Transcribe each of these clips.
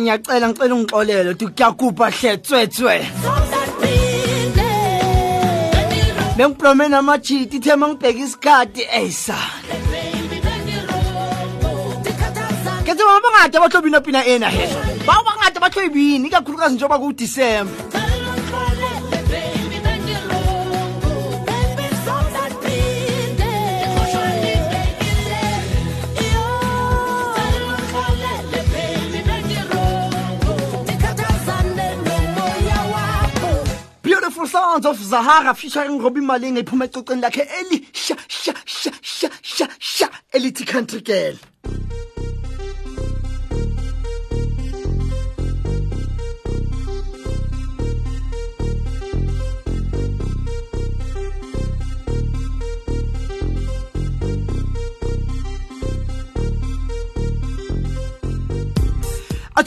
hayi ngiyacela ngicela ungixolele uthi kuyagubha hle tswetswe bengiblome namajiti ithe mangibheka isikhathi eyisana kethe baba bangade abahlobini inapina ena he? Baba bangade abahlobini ikakhulukazi njengoba kudisemba beautiful sounds of zahara featuring robi malinga iphuma ecoceni lakhe eli sha sha sha sha sha sha elithi country girl.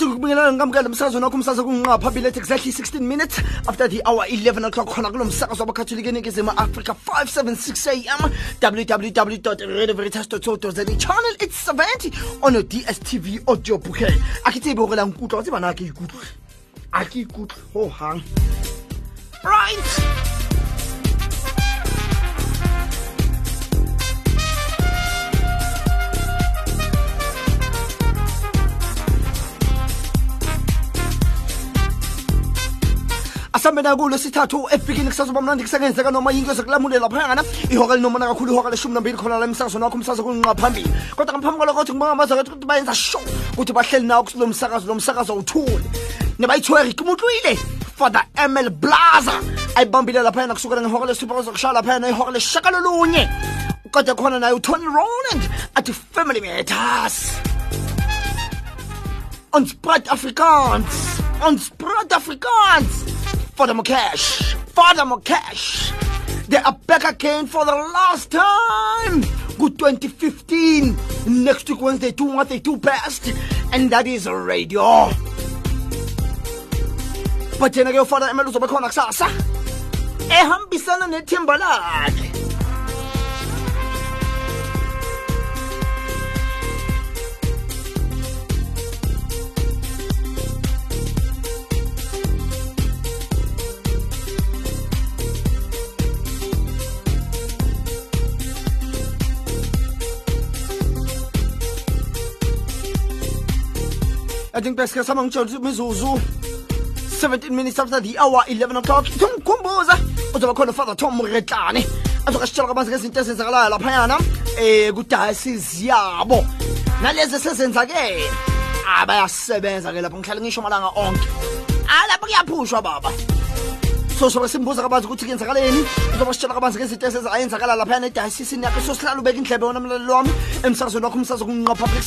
Athi ngikubingelela ngikamukela umsakazweni wakho umsakazo kunqa phambili exactly 16 minutes after the hour 11 o'clock khona kulo msakazo wabakhatholika africa 576 am www radioveritas co za channel. It's 70 on your dstv audio bouquet. A ke tsebe gore la right asambe nakulo sithathu efikini kusazoba mnandi kusengenzeka noma yinto kakhulu leshumi nambili khona la emsakazweni wakho umsakazo kunqa phambili. Kodwa ngaphambi kwalokho kuthi ukuthi bayenza ukuthi bahleli nawo kulo msakazo lo msakazo uthule nebayithiwe rikimutlwile father ml blaza. Ayibambile laphayana kusukela lesithupha kuzokushaya laphayana leshakalolunye. Kodwa khona naye utony roland athi family matters. On Afrikaans. On Afrikaans. Father for the Mokesh. They are back again for the last time. Good 2015. Next week Wednesday, do what they do best. And that is radio. But yena ke ufana emele uzobe khona kusasa. Ehambisana eh, nethimba lakhe. I think best ke sama ngitsho mizuzu 17 minutes after the hour 11 o'clock. Ngumkhumbuza uzoba khona father tom retlane azokasitshela kabanzi ngezinto ezenzakalayo laphayana um kudayisizi yabo nalezi esezenzakele abayasebenza ke? Lapho ngihlale ngisho malanga onke. Alapho kuyaphushwa baba. So sobe simbuza kabanzi ukuthi kuyenzakaleni uzoba sitshela kabanzi ngezinto ezenzakala laphayana edayisisini yakhe so sihlala ubeka indlebe wona mlaleli wami. Emsakazweni wakho umsazo kunqa public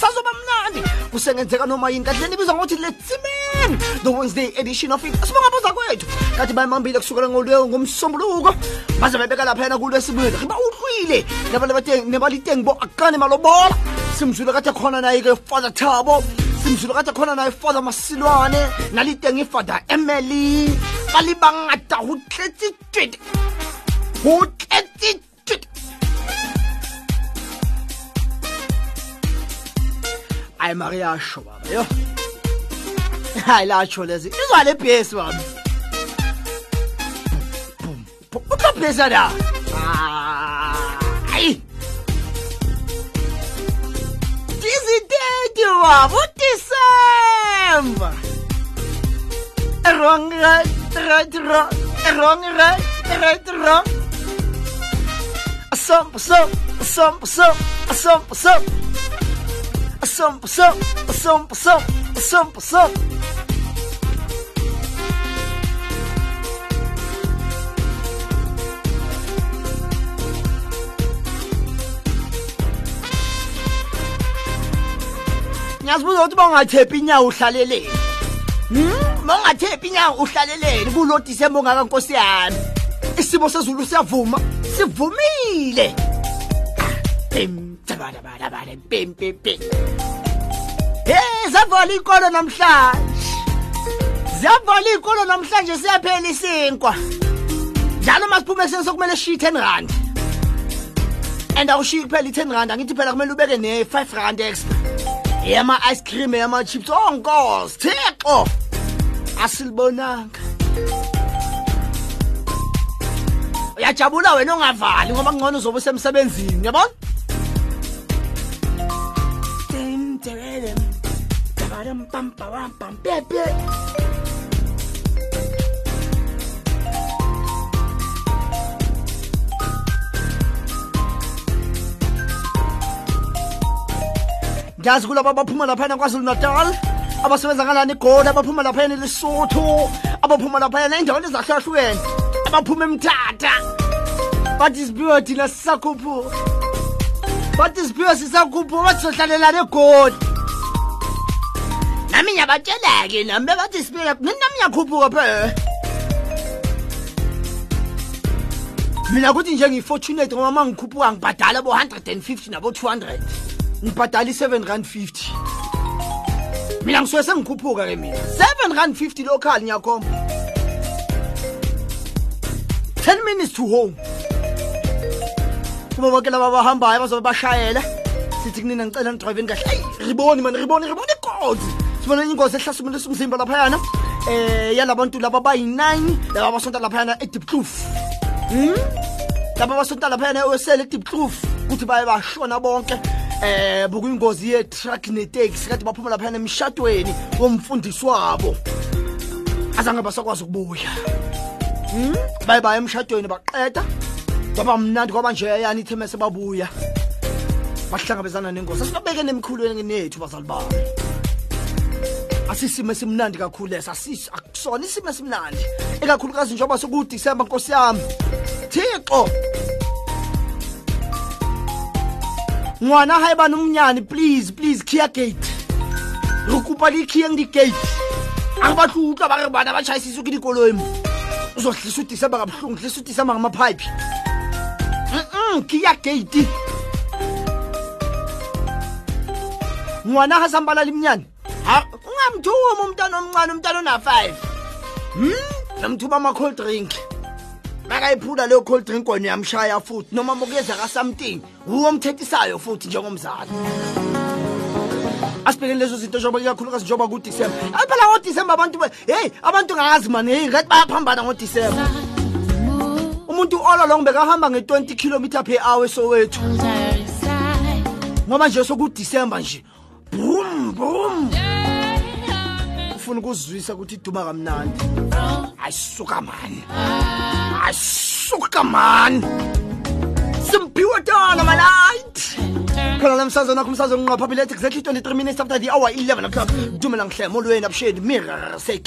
sazoba mnandi kusengenzeka noma yini kahle nibizwa ngokuthi letsimeni the wednesday edition of it sibongabuza kwethu kathi bayimambile kusukela eh, ngolwe ngomsombuluko baze bebeka laphayana kulwesibili eh, riba uhlwile eh, nebalitengibo akane malobola simzwile kathi khona naye-ke father thabo simzwile kathi khona naye father masilwane naliteng ifada emily. Ba le bangata go tletse ayi mari yasho baba yo. Hayi latsho lezi. Izwa le bhesi baba bhesi ada hayi. Diziteti baba udisemba wrong right right wrong wrong right right wrong. Some some some some some some são, são, são, são, são, são. ngiyazibuza ukuthi bawungathephi inyawo uhlaleleni hmm? Bawungathephi inyawo uhlaleleni kulo disemba nkakankosi yami. Isimo sezulu siyavuma sivumile. Ah, bim tabadabadabada bim bim bim. Hey zavala ikolo namhlanje. Ziyavala iy'kolo namhlanje siyaphela isinkwa. Njalo uma siphume ekuseni sokumele shiye i-ten rand. And awushiyi kuphela i-ten rand angithi phela kumele ubeke ne-five rand extra. Yama-ice cream yama-chips oh nkosi thixo. Asilibonanga. Uyajabula wena ongavali ngoba kungcono uzobe usemsebenzini yabona pepe ngiyazi kulaba abaphuma laphayana kwazulu natal abasebenza ngalani igoli abaphuma laphayana elesotho? Abaphuma laphayana endaweni ezahlukahlukene. Abaphuma emthatha. Bathi siphiwe thina sisakhuphuka. Bathi siphiwe sisakhuphuka bathi sohlalelana egoli. Nami ngiyabatshela-ke nami bebathi nini nami ngiyakhuphuka phe mina kuthi nje ngiyi-fortunate ngoba ma ngikhuphuka ngibhadala bo-hundred and fifty nabo-two hundred. Ngibhadala i-seven rand fifty. Mina ngisuke sengikhuphuka ke mina. Seven rand fifty local ngiyakhomba. Ten minutes to home. Kuba bonke laba bahambayo bazobe bashayela. Sithi kunina ngicela nidriveni kahle. Eyi riboni mani riboni riboni ingozi sibona ingozi ehlasimulisa umzimba laphayana um yalabantu laba bayi-nine laba basonta laphayana edipkloof um laba basonta laphayana ewesele edipkloof kuthi baye bashona bonke eh bokuyingozi ye-truck neteksi kade baphuma laphayana emshadweni womfundisi wabo. Azange basakwazi ukubuya. Um baye baya emshadweni baqeda kwaba mnandi kwaba nje yani ithe mese babuya. Bahlangabezana nengozi. Asikabeke nemkhulweni nethu bazali bami. Asisimo esimnandi kakhulu leso akusona isimo esimnandi. Ekakhulukazi njengoba sokudisemba nkosi yami. Thixo! Ngwana ha eba nomnyane please please kia gate. Re kopa le kia di gate. A re batle utlwa ba re bana ba tšhaisitswe ke dikoloi mo. O zo tlisa o disemba ka bohlong tlisa o disemba ka mapipe kia gate. Ngwana ha sambala limnyane ungamthumi umntana omncane umntana ona-five. Um namthuba ama-cold drink. Makayiphula leyo cold drink wena uyamshaya futhi noma mokuyeza kasamting wuwo omthethisayo futhi njengomzali. Asibhekeni lezo zinto njengoba ikakhulukazi njengoba kudisemba. Ayi phela ngodisemba abantu heyi abantu ngazi mani heyi ngathi bayaphambana ngodisemba. Umuntu all along bekahamba nge-20 kilometer per hour esowethu ngoba nje sokudisemba nje brum brum ufuna ukuzwisa ukuthi iduma kamnandi. Ayisuka mani. Ayisuka mani. Simphiwe tona malight khona lamsazana wakho umsazo nqapha bilethe exactly 23 minutes after the hour 11 o'clock. Dumela ngihle molweni abusheni mir se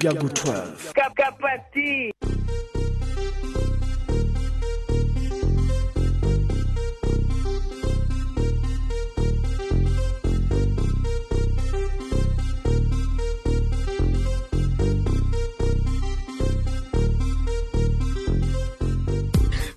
Gagu 12. Kapati.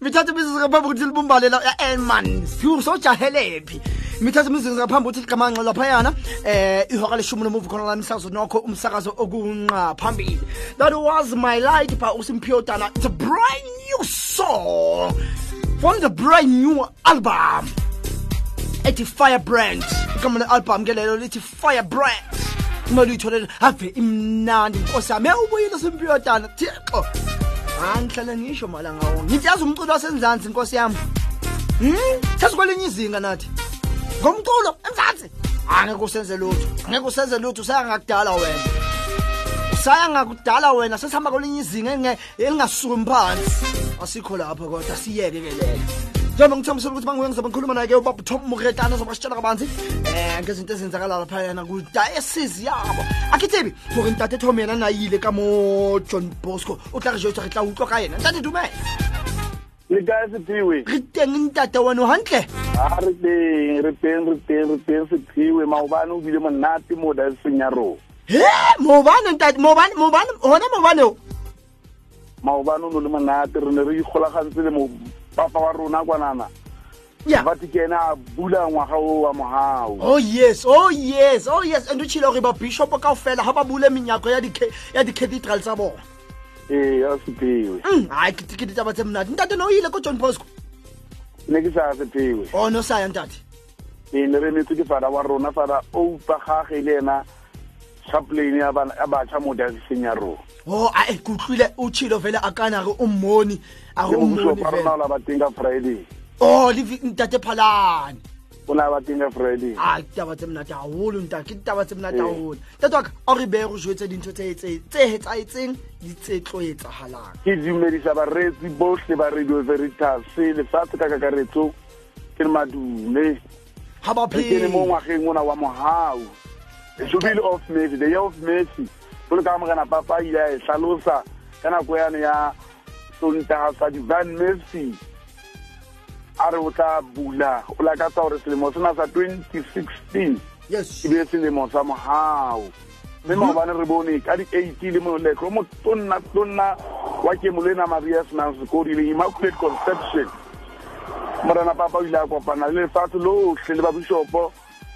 vithatha ibizizi kababukuthilimbumbale la ya-elman fuso jahelephi mithatha imizuzu ngaphambi ukuthi ligamanxa laphayana eh ihora leshumi nomuvu khona la msakazo nokho umsakazo okunqa phambili. That was my light by usimpiotana it's a brand new song from the brand new album. Ethi firebrand igama le-album ke lelo lithi firebrand. Kumele uyitholele ave imnandi inkosi yami. Ewubuyile simpiyotana thixo. Angihlale ngisho malanga wonke. Ngithi yazi umculo wasenzansi inkosi yami. Hmm? sasikwelinye izinga nathi ngomculo emzansi. Angeke usenze lutho. Angeke usenze lutho usaya ngakudala wena. Usaya ngakudala wena sesihamba kwelinye izinga elingasukumi phansi. Asikho lapho kodwa siyeke ke lelo njengoba ngithembisile ukuthi mangibuye ngizobe ngikhuluma naye-ke ubaba tom muretana zoba sitshela kabanzi um ngezinto ezenzakala laphayana kudayesizi yabo. Akitsebi gore ntate tom yena nayile ka mo john bosco o tla re jetsa re tla utlwa ka yena. Ntate dumela le kae sephiwe re teng ntate weno gantle a re teng re teng re teng re teng sephiwe maobane o bile monate mo ya rona. He? Mobane ntate mobane mobane gona mobaneo maobane o ne le monate re ne re ikgolagantse le mo papa wa rona kwanana. A bula ngwaga o wa mogao oh yes oh yes oh yes. And o tšhile gore babishopo kao fela ga ba bule menyako ya di-cathedral tsa bona Eh, ee asiphiwe mm, hayi kitikiti taba semnati ntate noyile kojohn bosco? Ne ke sa sephiwe o oh, no saya ntate. Ee ne remetse ke fada wa rona fada oupa gage le ena chaplain ya batšha mo diaseseng ya rona. O ae ke utlwile o tšhilo fela a kana re o mmone a re o mmone fela o oh, le ntate phalane. O la ba teng friday a ditaba tse monate gagolo nta ke ditaba tse monate Ee. gagolo tate waka a re beye go jetse dintho tse tse- tse hetsaetseng le tse tlo etsagalang ke dumedisa bareetsi botlhe ba radio veritas lefatshe ka kakaretso ke madume. Ga baphele mo ngwageng ona wa mogau jubile of mercy the year of mercy. Jolo ka amogana papa ile a e tlhalosa ka nako yane ya sontaga sa divine mercy a re o tla bula o lakatsa gore selemo sena sa 2016 yes. e be selemo sa mogau mme mm-hmm. maobane re bone ka di-eighty le moleklo o motonna tonna wa kemolo ena maria senang sekodi le immaculate conception. Morena papa o ile a kopana le lefatshe lotlhe le babishopo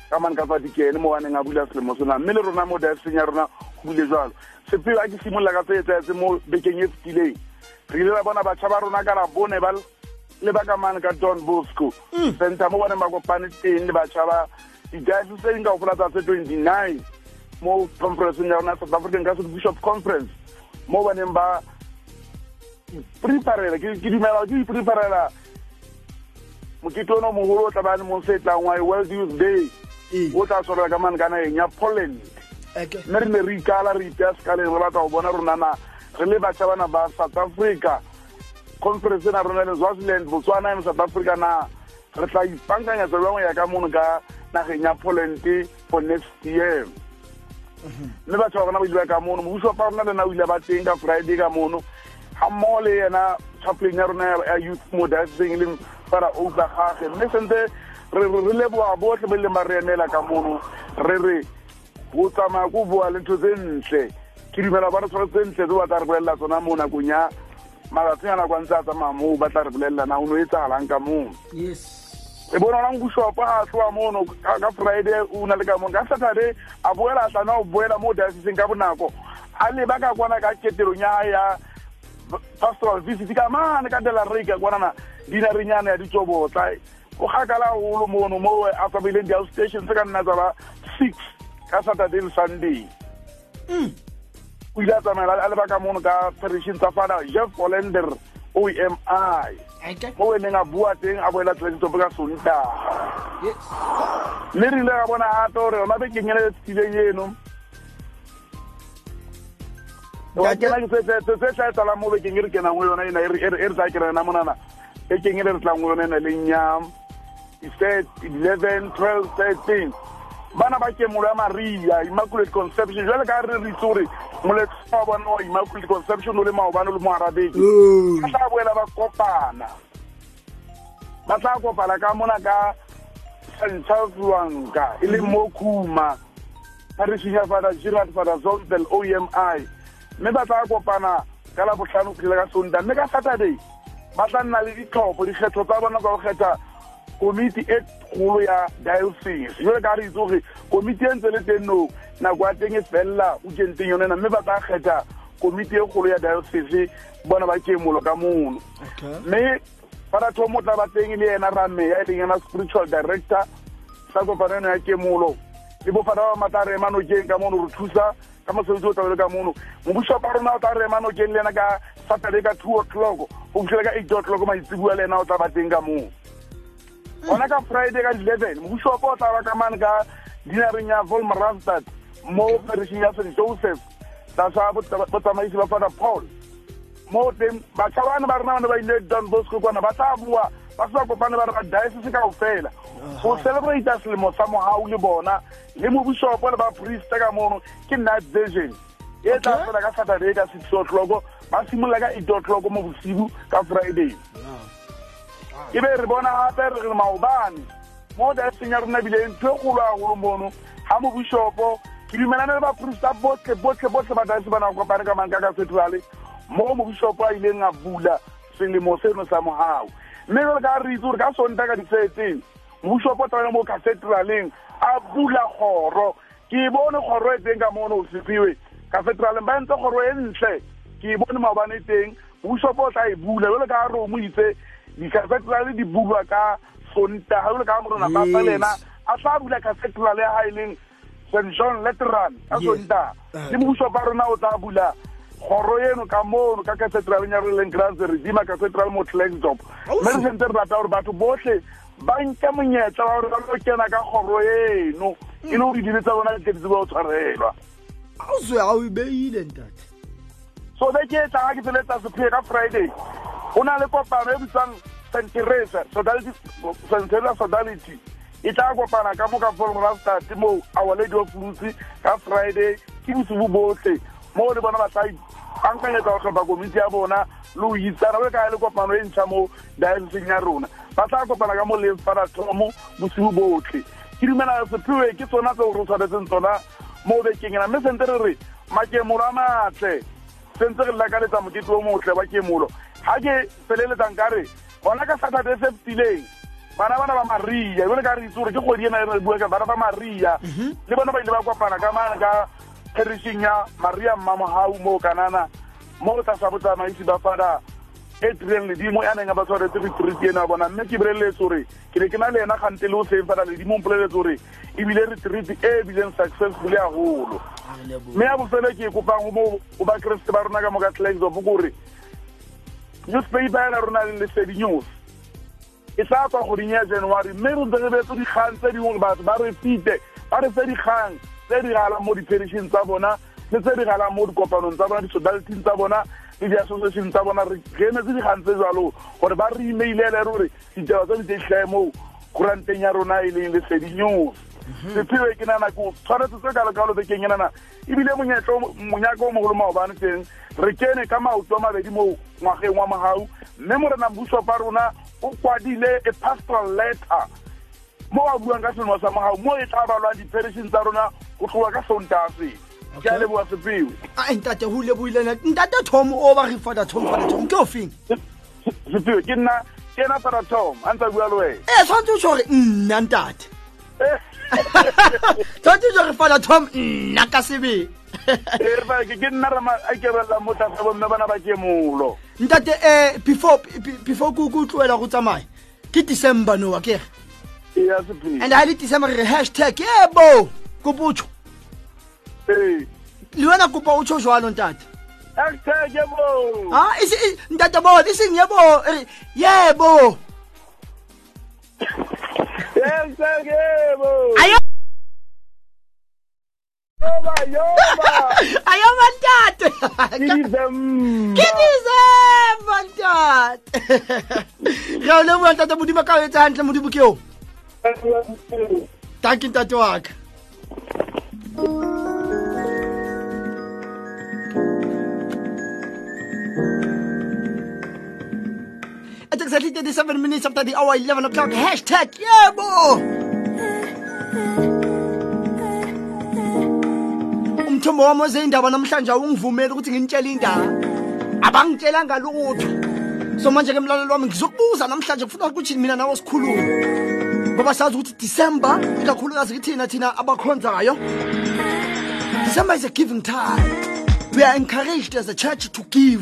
ka mane ka dikene mo baneng a bula selemo sena. Mme le rona mo diaseng ya rona go bule jalo sepeo a ke simolola ka tse etsaetse mo bekeng e fetileng. Re ile ra bona batšha ba rona ka ba le ba ka don bosco. Center mo baneng ba kopane teng le batšha ba di-dioceseng ka go folatsa tse twenty-nine. Mo conferenceng ya rona south african catholic bishop conference. Mo baneng ba preparela ke dumela ke ipreparela mokete ono mogolo o tla bane mo setlang wa world youth day. Ee. o tla tshwarela ka mane ka nageng ya poland. Mme re ne re ikala re ipeya sekaleng re batla go bona ronana re le batšha bana ba south africa conference ena rona le swaziland botswana and south africa na re tla ipankanyetsa bjangwe ya ka mono ka nageng ya poland for next year. Mme batho ba rona ba ile ba ka mono. Mobuso pa rona le na o ile ba teng ka friday ka mono. Ga mmogo le yena chaplain ya rona ya- youth mo dioceseng e leng fara outla gage. Mme sentse re leboa botlhe ba ileng ba re emela ka mono. Re re go tsamaya ko boa le ntho tse ntle. Ke dumela ba re tshware tse ntle tse ba tla re bolelela tsona mo nakong ya malatsing a nako a ntse a tsamaya moo ba tla re bolelela na o ne o tsagalang ka yes. E bona ona ga a tloa mono ka friday o na le ka mono. Ka saturday a boela a tlana o boela mo diaseseng ka bonako. A leba ka kwana ka ketelong ya ya pastoral visit ka mane ka dela reka kwanana dinarenyana ya ditsobotla. O gakala golo mono mo a tsamaileng di-house station se ka nna tsa ba six ka saturday le sunday o ile a tsamaela a leba ka mono ka perishing tsa jeff olender o m i mo weneng a bua teng a boela ka sontaga yes mme re ile ga bona gape gore ona bekeng ene tileng eno wa Ntate- kena ke se- se se tla etsalang mo bekeng e re kenang go yona ena e re e re- e re tla kena yona monana bekeng e le re tlang go yona ena leng ya eleven twelve thirteen. Bana ba kemolo ya maria immaculate conception. Jale ka re re itse gore moletlo wa bona wa immaculate conception o le maobane o le mo arabedi Oh. ba tla boela ba kopana. Ba tla kopana ka mona ka sanchasuanka e le mo khuma. Parishing ya fada girard fada zontel omi mme ba tla kopana ka la botlhano go fitlhela ka sonta mme ka saturday ba tla nna le ditlhopho dikgetho tsa bona tsa go kgetha komiti e kgolo ya diocese. Jole ka re itse gore komiti e ntse le teng no nako ya teng e felela o kenteng yonena mme ba ka kgetha komiti e kgolo ya diocese bona ba ke molo ka mono. Mme fada thomo tla ba teng le ena rameya e leng yena spiritual director sa kopano eno ya kemolo. Le bofada ba matla rema nokeng ka mono re thusa ka mosebetsi o tlabele ka mono. Mobusapa rona o tla rema nokeng le ena ka saturday ka two o'clock go fitlhele ka eight o'clock maitsibua le ena o tla ba teng ka moo gona ka friday ka eleven mobušopa o tla ba ka mane ka dinareng ya volmarastad mo perishing ya st joseph. Tlasa botsamaisi ba fada paul. Mo teng batšha bane ba rena bane ba ile don bosco kwana ba tla bua ba se ba kopane ba re ba diocese kao fela go celebrata selemo sa mogau le bona le mobušopo le ba prieste ka mono ke night version e tla fela ka saturday ka six o'clock ba simolola ka eight o'clock mo bosibu ka friday e be re bona gape re re maobane. Mo daseng ya rona ebile ntho e kgolo gagolo mono. Ga mobishopo ke dumelane le baporista botlhe botlhe botlhe ba dase ba na kopane ka manka ka cathedrale mo mobishopo a ileng a bula selemo seno sa mogao mme jole ka re itse gore ka sonta ka di-thirteen o tsane mo cathedraleng a bula kgoro. Ke bone kgoro e teng ka mono o sepiwe cathedraleng ba entse kgoro e ntle. Ke e bone maobane teng. Mobishopo o tla e bula. Jole ka re o mo itse di-cathedrale di bulwa ka sontaga jole ka morona papa le ena a tla bula cathedrale ya ga e leng st john letteran ka sontaga Uh. le mobušopa rona o tla bula kgoro eno ka mono ka cathedraleng ya re leng grand redeemer cathedral mo tlaxdop Ausi. mme re sentse re rata gore batho botlhe ba nke monyetla wa gore ba lo kena ka kgoro eno. E le gore dile tsa bona di tletse ba o tshwarelwa. A a o e beile ntate. So be ke tlang ga ke feletsa sephee ka friday go na le kopano e bitsang st teresa st teresa sodality e tla kopana ka mo ka folmorastat mo our lady of lucy ka friday ke bosibo botlhe mo le bona ba tla bankanyetsa go tlhopha komiti ya bona le go itsana go ka le kopano e ntšha mo dioceseng ya rona. Ba tla kopana ka mo lefarathomo bosibo botlhe ke dumela sepewe ke tsona tseo re tshwanetseng tsona mo bekeng ena. Mme sente re re makemolo a matle sentse re lakaletsa mokete o motle wa kemolo. Ga ke feleletsang ka re gona ka saturday se fetileng bana bana ba maria jole ka re itse gore ke kgwedi ena e re bua ka bana ba maria le bona ba ile ba kopana ka mane ka perishing ya maria mmamogau mo kanana mo tlasa botsamaisi ba fada adrian ledimo ya neng a ba tshwaretse retreat eno ya bona. Mme ke boleletse gore ke ne ke na le ena gante le o seng fela ledimo mpoleletse gore ebile retreat e bileng successful haholo. Mme ya bofele ke e kopang go bakeresete ba rona ka mo ka tlaxop kore newspaper ela rona le lesedi news e tla tswa godin ya january. Mme re ntse re betse dikgang tse dingwe batho ba re fite ba re fe dikgang tse di galang mo di-perishing tsa bona le tse di galang mo dikopanong tsa bona di-sodaliting tsa bona le di-association tsa bona re gemetse dikgang tse jalo gore ba re emailele re gore ditaba tse di tlhae mo kuranteng ya rona e leng lesedi news sephiwe ke nana ko tshwanetse tse kalokalo bekeng e nana ebile monyetlo- monyaka o mogolo maobane teng re kene ka maoto a mabedi mo ngwageng wa mogau mme morena mbusopa rona o kwadile a pastoral letter mo a buang ka selemo sa mogau mo e tla balwang di-perishing tsa rona go tloga ka sontase ke a leboa sepewe a ntate go leboile ntate tom o ba re fada tom fada tom ke o feng sepewe ke nna ke ena fada tom a ntse bua le wena. E tshwanetse o tso nna ntate. Tshwanetse o tso re fada tom nna ka sebeng Eh, ke ke nna rama a kebelela mo tlase bomme bana ba kemolo. Ntate um before ko tloela go tsamaya ke december noa kere and ga le december re hashtag yebo kopa o tsho ee le wena kopa o tsho jwalo ntate hashtag yebo Ah, isi i- ntate bona iseng yebo re yebo hashtag yebo ayo. Yoba yoba. Ayo ntate Kidizem. ke december ntate re o leboa ntate modimo ka o etsa hantle modimo ke o tanke ntate wa ka. It's exactly 37 minutes after the hour 11 o'clock. Hashtag yebo! Umthombo wami wezeyindaba namhlanje awungivumeli ukuthi nginitshele indaba. Abangitshelanga lutho. So manje ke mlaleli wami ngizokubuza namhlanje kufuna ukuthi mina nawe sikhulume. Ngoba sazi ukuthi December ikakhulukazi kithina thina abakhonzayo. December is a giving time. We are encouraged as a church to give.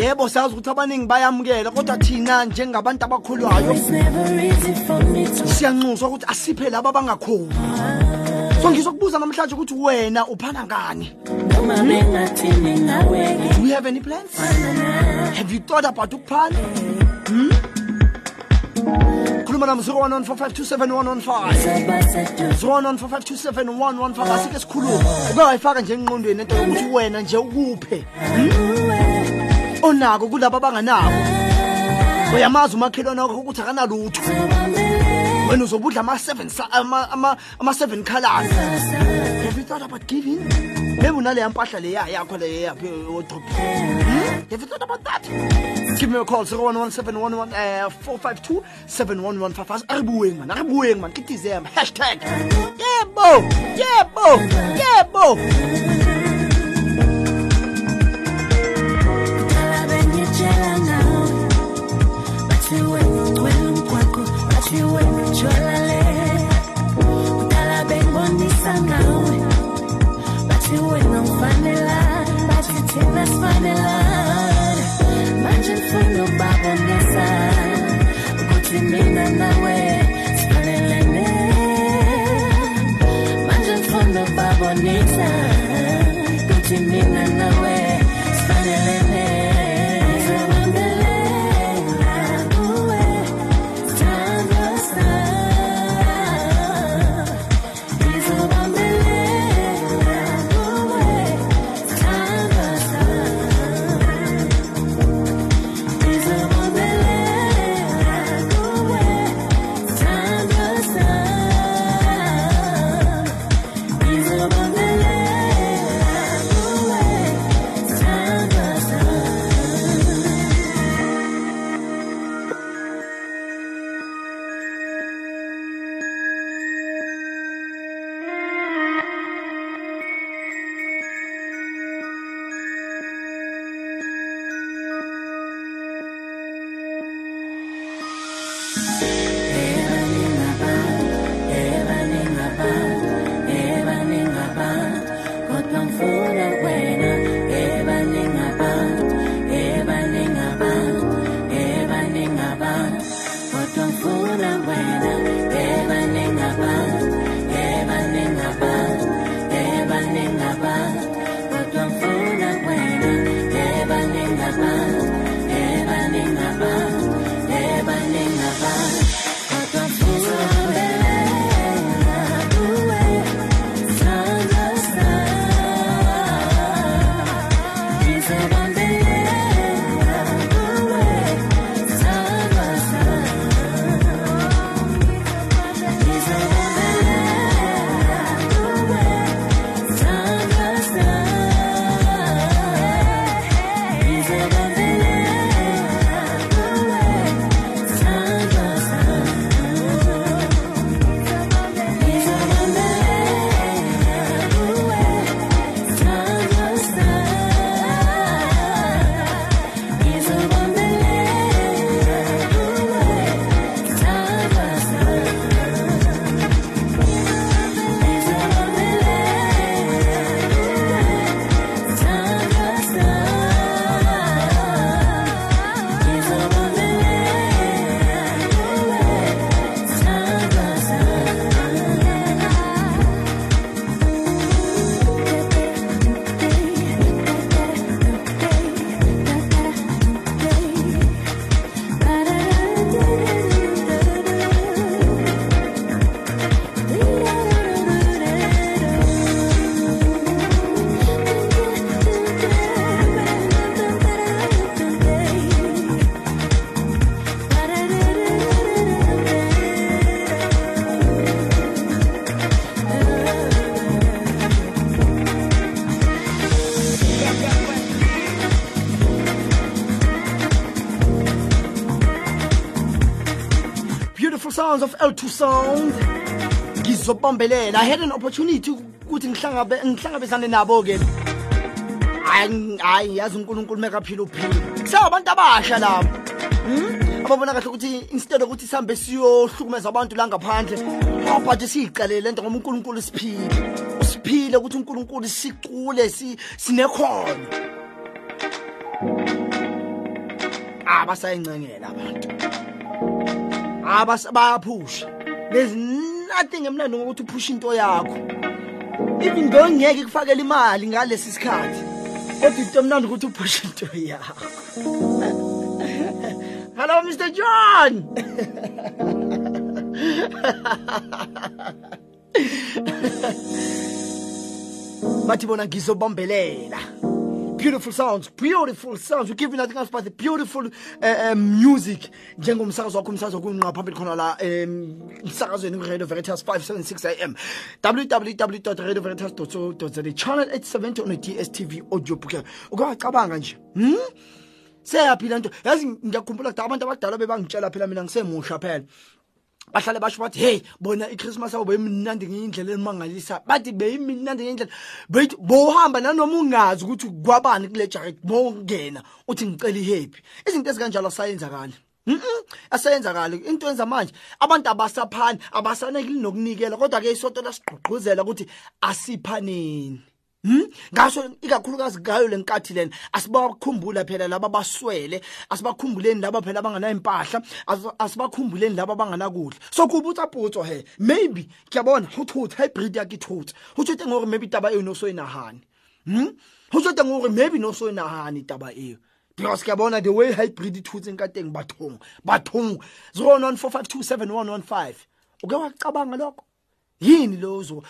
Yebo sazi ukuthi abaningi bayamukela kodwa thina njengabantu abakholwayo siyanxuswa ukuthi asiphe laba abangakhoni. So ngizokubuza namhlanje ukuthi wena uphana ngani? Do you have any plans? Have you thought about ukuphana? Hmm? 01145271115 01145271115 asike sikhulume. Uke wayifaka nje engqondweni into yokuthi wena nje ukuphe. Onako kulabo abanganako uyamazi umakhelwane wakho ukuthi akanalutho wena uzobudla ama-seven ama- ama- ama-seven colors. Have you thought about giving? Maybe unaleya mpahla leya yakho leyaphi odrobhile have you thought about that? Give me a call 011711 uh, 452 7115 aribuweng man? Aribuweng man? Kitizem hashtag. Yebo yebo yebo final sounds of L2 sound. Ngizobambelela. I had an opportunity ukuthi ngihlangabe ngihlangabezane nabo ke hayi hayi yazi uNkulunkulu mekaphila uphila. Kusabantu abasha labo. Hmm? ababona kahle ukuthi instead ukuthi sihambe siyohlukumeza abantu la ngaphandle oh, but siyiqalele lento ngoba uNkulunkulu siphile. Usiphile ukuthi uNkulunkulu sicule si sinekhono. Abasayincengela abantu. Abas bayaphusha there's nothing emnandi ngokuthi uphushe into yakho. Even though ngeke kufakele imali ngalesi sikhathi kodwa into emnandi ukuthi uphushe into yakho. Hello mr john. Bathi bona ngizobambelela beautiful sounds beautiful sounds. We give you nothing else but the beautiful uh, um, music. Njengomsakazo wakho umsakazo kunqa phambili khona la um emsakazweni ku-radio veritas 576 am www radio channel 870 on dstv audio booker ukewacabanga nje hmm? seyaphila nto? Yazi ngiyakhumbula kudala abantu abadala bebangitshela phela mina ngisemusha phela bahlale basho bathi heyi bona ikhrismas yabo beyimnandi ngenye indlela elimangalisa bathi beyimnandi ngenye indlela bethi bowuhamba nanoma ungazi ukuthi kwabani kule jareti bowungena uthi ngicela ihephi. Izinto ezikanjalo asayenzakali. Mhm asayenzakali. Into yenza manje abantu abasaphani abasanekeli nokunikela kodwa-ke isoto lasiqhuqhuzela ukuthi asiphaneni. Hmm? ngaso ikakhulukazi ngayo le nkathi lena asibakhumbula phela laba baswele asibakhumbuleni laba phela abanganay'mpahla asibakhumbuleni laba abanganakudla so kubutsaputswa he maybe kuyabona huthutha hybrid ya ke thutsa ho tshwete ngore maybe taba eo no so e nagane hmm? ho tshwete ngore maybe no so e nagane taba eo because ke bona the way hybrid e thutseng ka teng bathong bathong 0 1 4 5 2 7 1 1 5 o ke wa cabanga lokho? Yini lozo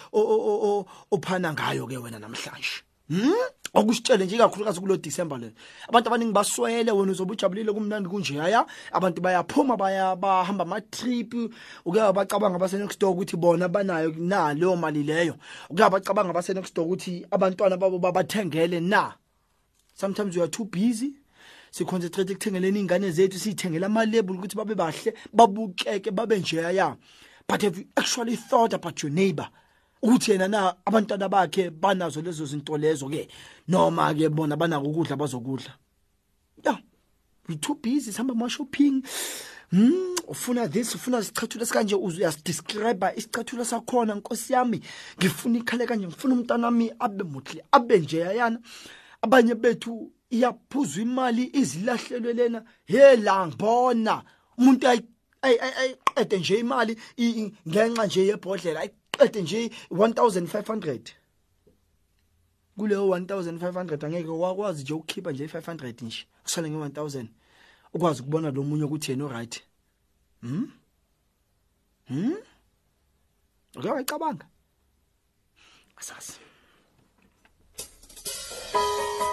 ophana ngayo ke wena namhlanje? Hm okusitshele nje kakhulukazi kulo December le. Abantu abaningi baswele wena uzobe ujabulile kumnandi kunje yaya abantu bayaphuma baya bahamba ama trip uke bacabanga base next door ukuthi bona banayo na leyo mali leyo? Uke bacabanga base next door ukuthi abantwana babo babathengele na? Sometimes you are too busy. Siconcentrate ekuthengeleni ingane zethu siyithengela ama label ukuthi babe bahle babukeke babe njeya but have you actually thought about your neighbor? Ukuthi yena na abantwana bakhe banazo lezo zinto lezo ke noma ke bona banako ukudla bazokudla. Yeah we too busy sihamba ama shopping Hmm ufuna this ufuna isichathula sikanje uyasdescribe isichathula sakhona nkosi yami. Ngifuna ikhale kanje ngifuna umntana wami abe muhle abe nje yana abanye bethu iyaphuzwa imali izilahlelwe lena. He la ngibona. Umuntu ayi ayiqede nje imali i- ngenxa nje yebhodlela ayiqede nje 1500 kuleyo 1500 angeke wakwazi nje ukukhipha nje 500 nje kusale nge 1000 ukwazi ukubona lo munye ukuthi yena right hm hm ake wayicabanga asazi. Leli langa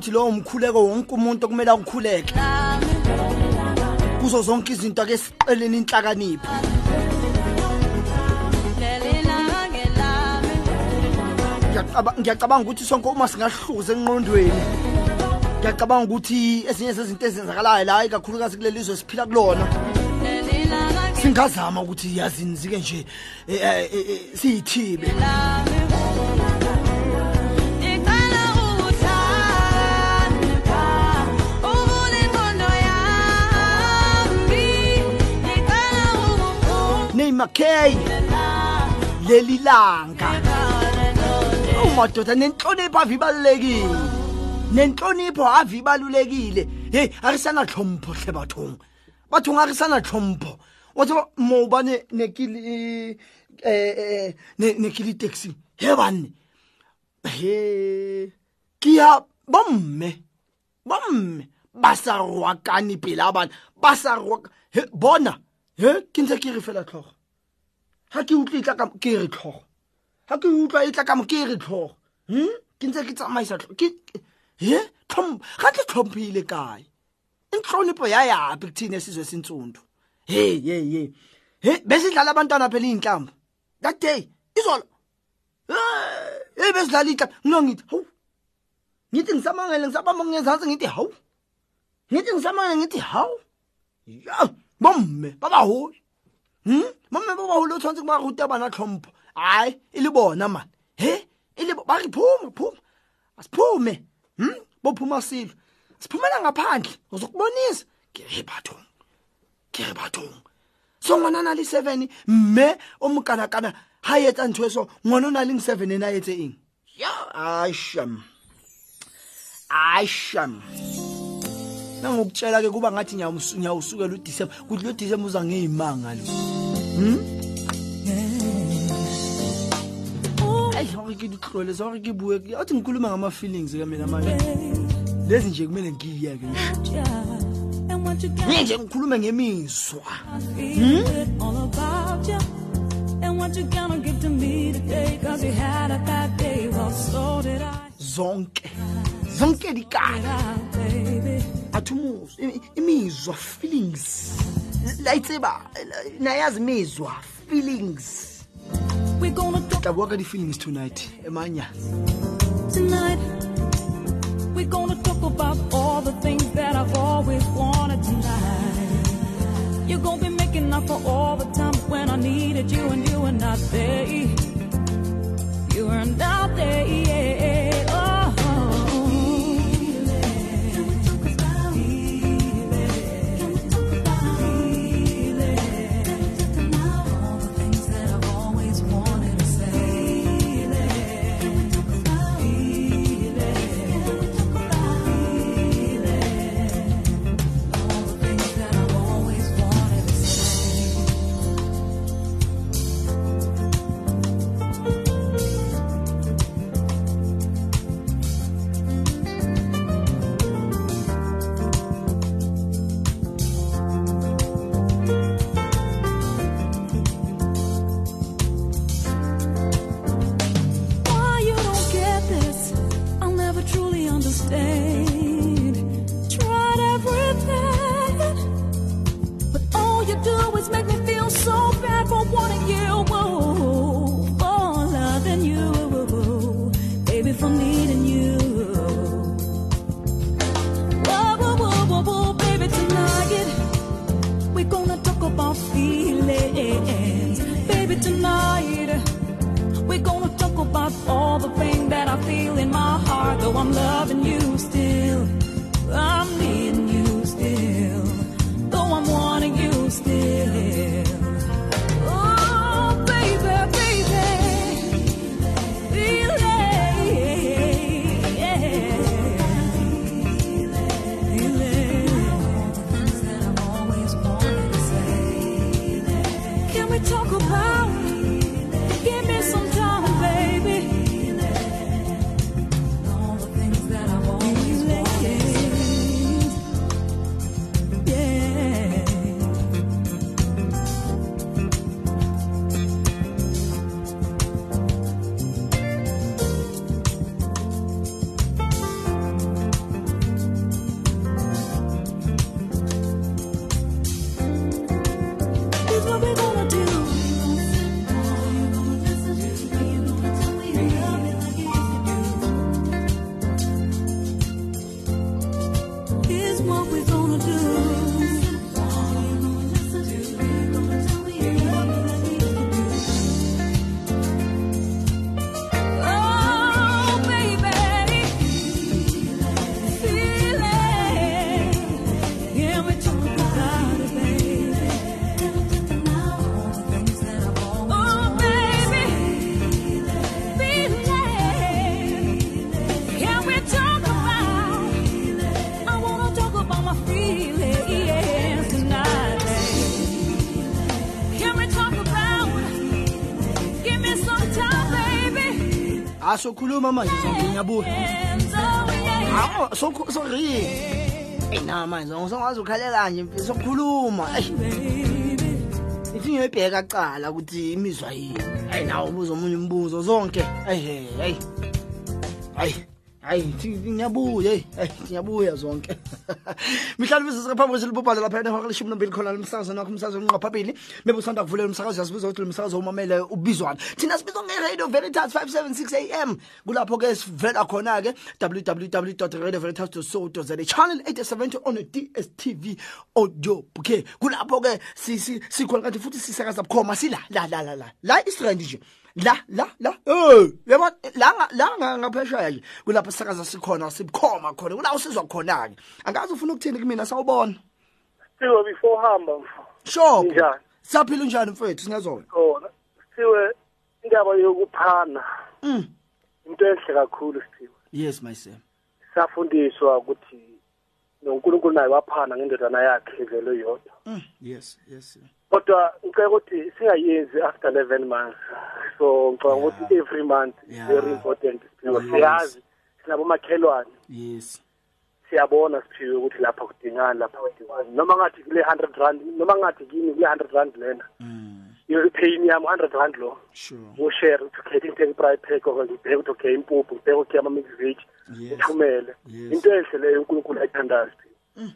ukuthi lowo mkhuleko wonke umuntu okumele akukhuleke kuzo zonke izinto ake siqeleni inhlakanipho. Ngiyacaba- ngiyacabanga ukuthi sonke uma singahluza enqondweni ngiyacabanga ukuthi ezinye zezinto ezenzakalayo la ikakhulukazi kuleli zwe siphila kulona singazama ukuthi yazini zike nje eh, eh, eh, siyithibe. Neyimakhey leli langa. Umadoda nenhlonipho ave ibalulekile. Nenhlonipho ave ibalulekile. Heyi arisanahlompo hle bathong bathong arisanahlompo wathi moba nekili eh nekili taxi he banne he kia bomme bomme. Ba rwakane pele a bana ba sa rwaka bona. He ke ntse ke re fela tlhogo ga ke utlwe e tla ka ke re tlhogo. Ga ke utlwa e tla ka mo ke re tlhogo. Hm ke ntse ke tsamaisa he? Tlhom ga ke tlhomphile kae? Inhlonipho yayapi kuthina esizwe sinsundu hey hey hey he besidlala abantwana phela iy'nhlamvu. That day izolo. Hey besidlala iy'nhlamvu. Ngilongithi hawu. Ngithi ngisamangele ngisabamba ngezansi ngithi hawu. Ngithi ngisamangele ngithi hawu. Ya bomme babaholi hm bomme babaholi o tshwanetse ba ruta bana tlhompho. Hayi e le bona mane he? E le ba re phuma phuma. Asiphume hm bophuma silo siphumela ngaphandle. Uzokubonisa ke re bathong. Ke re bathong. So ngwana na le seven mme o mokanakana ha etsa ntho e so ngwana o na leng seven ena a etse eng? Ya asham asham nangokutshela ke kuba ngathi ngiyawusu- ngiyawusukela uDisemba kuthi lo Disemba uza ngeyimanga lo hm ayi hore ke ditlole hore ke bue ke athi ngikhuluma ngama feelings ka mina manje lezi nje kumele ngiyeke And what you got nje nje ngikhulume ngemizwa feel it all about you. And what you gonna give to me today? Cause you had a bad day. Well, so did I. zonke zonke dikala Ah, baby. Athi imizwa feelings layitseba nayazi imizwa feelings We're gonna talk tla bua ka di-feelings tonight tonight. We're gonna talk about all the things that I've always wanted tonight. You're gonna be making up for all the times when I needed you and you were not there. You were not there. Oh. The pain that I feel in my heart. Though I'm loving Sokhuluma manje ngiyabuya. Hawo sokhu sorry. Eh na manje ngizongazi ukhalela nje mfisi sokhuluma. Ithi ngiyibheka kuqala ukuthi imizwa yini. Hayi nawo ubuza omunye umbuzo zonke. Hey hey hey. Hayi hayi thi- ngiyabuya hey hey, ngiyabuya zonke mihlalo bizo sikaphambi silibubhala lapha ehora leshumi nambili khona lomsakazo nakho umsakazo onqqa phambili maybe usanda kuvulela umsakazo yasibiza ukuthi lo msakazo umamele ubizwana thina sibizwa nge-radio veritas 576 am kulapho-ke sivela khona-ke www.radioveritas co za channel 870 on a dstv audio bouquet kulapho-ke si- si- sikhona kanti futhi sisakaza bukhoma sila la la la la la istrand nje la la la eh yabo la nga- la nga- ngaphesheya nje kulapho sisakaza sikhona sibukhoma khona kula usizwa khona ke angazi ufuna ukuthini kumina sawubona Siwe before hamba mfo. sure Njani? saphila unjani mfethu singezona Khona. Siwe indaba yokuphana mm into enhle kakhulu Siwe. yes my son Safundiswa ukuthi noNkulunkulu naye waphana ngendodana yakhe vele yodwa. mm yes yes sir. Kodwa ngicela ukuthi singayenzi after 11 months. So ngicabanga ukuthi every month is Yeah. very important. Siwe Yes. siyazi sinabo makhelwane. yes siyabona siphiwe ukuthi lapha kudingani lapha kudingani noma ngathi kule 100 rand noma ngathi kini kule 100 rand lena mm i-payini yami 100 rand lo sure ushare ukuthi ukhethe into eyi-fry pack okanye ngibheke ukuthi okay impuphu ngibheke ukuthi ama-mix veg Yes. uthumele Yes. into enhle leyo unkulunkulu ayithandayo siphiwe hayi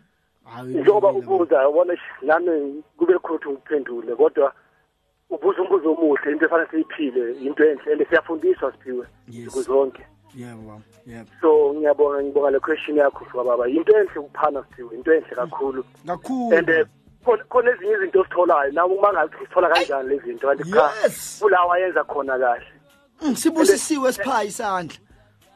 njengoba ubuza ubona sh- nami kube khona ukuthi ngiphendule kodwa ubuza umbuzo omuhle into efanele siyiphile into enhle and siyafundiswa siphiwe Yes. nsuku zonke. Yebo baba yebo. So ngiyabonga ngibonga le question yakho fuka baba. Into enhle ukuphana siphiwe into enhle kakhulu. Kakhulu. And eh, khona khona ezinye izinto ositholayo nawe uma ngathi sithola kanjani lezi zinto kanti cha Yes. kulawa yenza khona kahle. Mm, sibusisiwe siphayi isandla.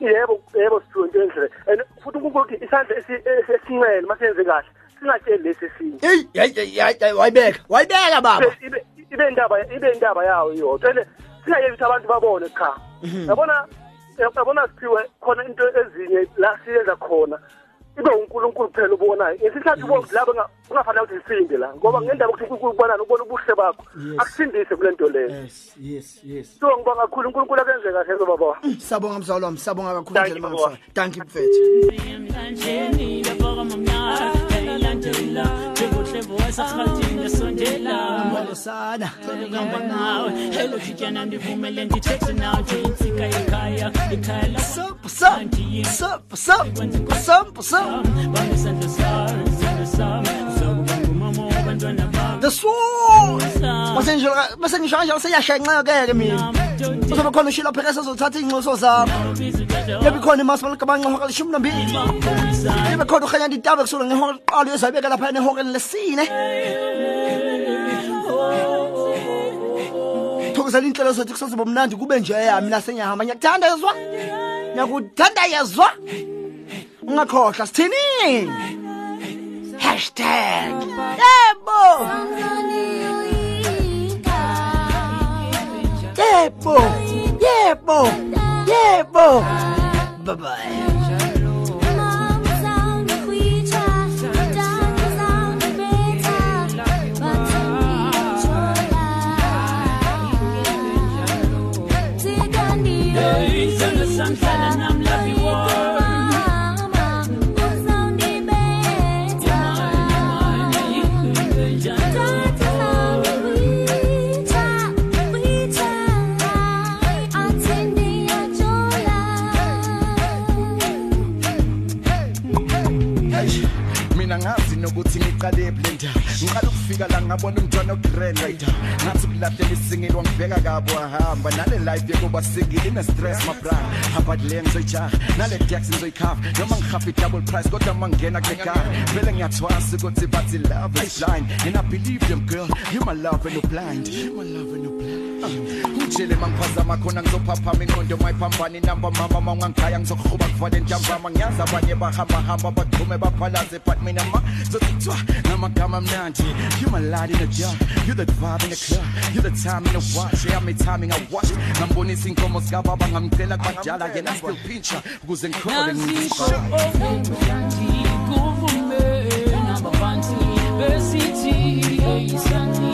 Yebo yebo siphiwe into enhle and futhi unkulunkulu uthi isandla esi- esi- esincele uma senze kahle singatsheli lesi esinye hey hey, hey, hey, hey, wayibeka wayibeka baba. Ibe- ibe ibe indaba ibe indaba yawo iyodwa and singayeki ukuthi abantu babone cha. Yabona yabona siphiwe khona into ezinye la siyenza khona. Ibe unkulunkulu kuphela ubonayo. Ngesikhathi ubona ukuthi laba unga- ungafanele ukuthi sisinde la ngoba ngendaba ukuthi unkulunkulu ubonani ubona ubuhle bakho Yes. akusindise kule nto leyo. Yes yes yes. So ngibonga kakhulu. Unkulunkulu akenze kahle ke baba. Sabonga mzawalo wami sabonga kakhulu Thank ngisondela njengohlebo esasifaltini esondela molo helo ndivumele ndithethe nawe. Yekhaya ikhaya pessoa. Mas em geral, mas em geral, geral, você ia chegar na guerra, mim. Mas eu não conheço a peça, só tá tendo só sabe. Eu me conheço, mas eu não conheço o nome. Eu me conheço o canhão de tábua, que sou um horror, olha, eu sabia que ela perde um horror, ngithokozela iy'nhlelo zethu kusazoba mnandi kube njeya mina sengiyahamba ngiyakuthanda yezwa ngiyakuthanda yezwa ungakhohlwa sithinini Hashtag Tempo! Tempo! Tempo! Tempo! Bye-bye. Sunshine and I'm ngabona umntwana right ngathi ukulahlela isingile wangibheka kabo wahamba nale life yokuba singile ine stress my bra about le ngizoyijaha nale taxi ngizoyikhava. Noma ngihafa double price kodwa mangena kule car vele ngiyathwasa ukuthi bathi love is blind. And i believe them girl. You my love and you blind. You my love and blind mangiphazama khona ngizophaphama ingqondo mayiphambani namba mama mawungangikhaya ngizokuhuba kuvale ntambama ngiyazi abanye bahambahamba baqhume baphalaze but mina ma zozithwa ngamagama amnandi you my light in the dark you the vibe in the club. You the time in the watch yeah me timing I watch ngambonisa inkomo zikababa ngamcela kwadala yena still pincha ukuze ngikhole nababantu besithi isandla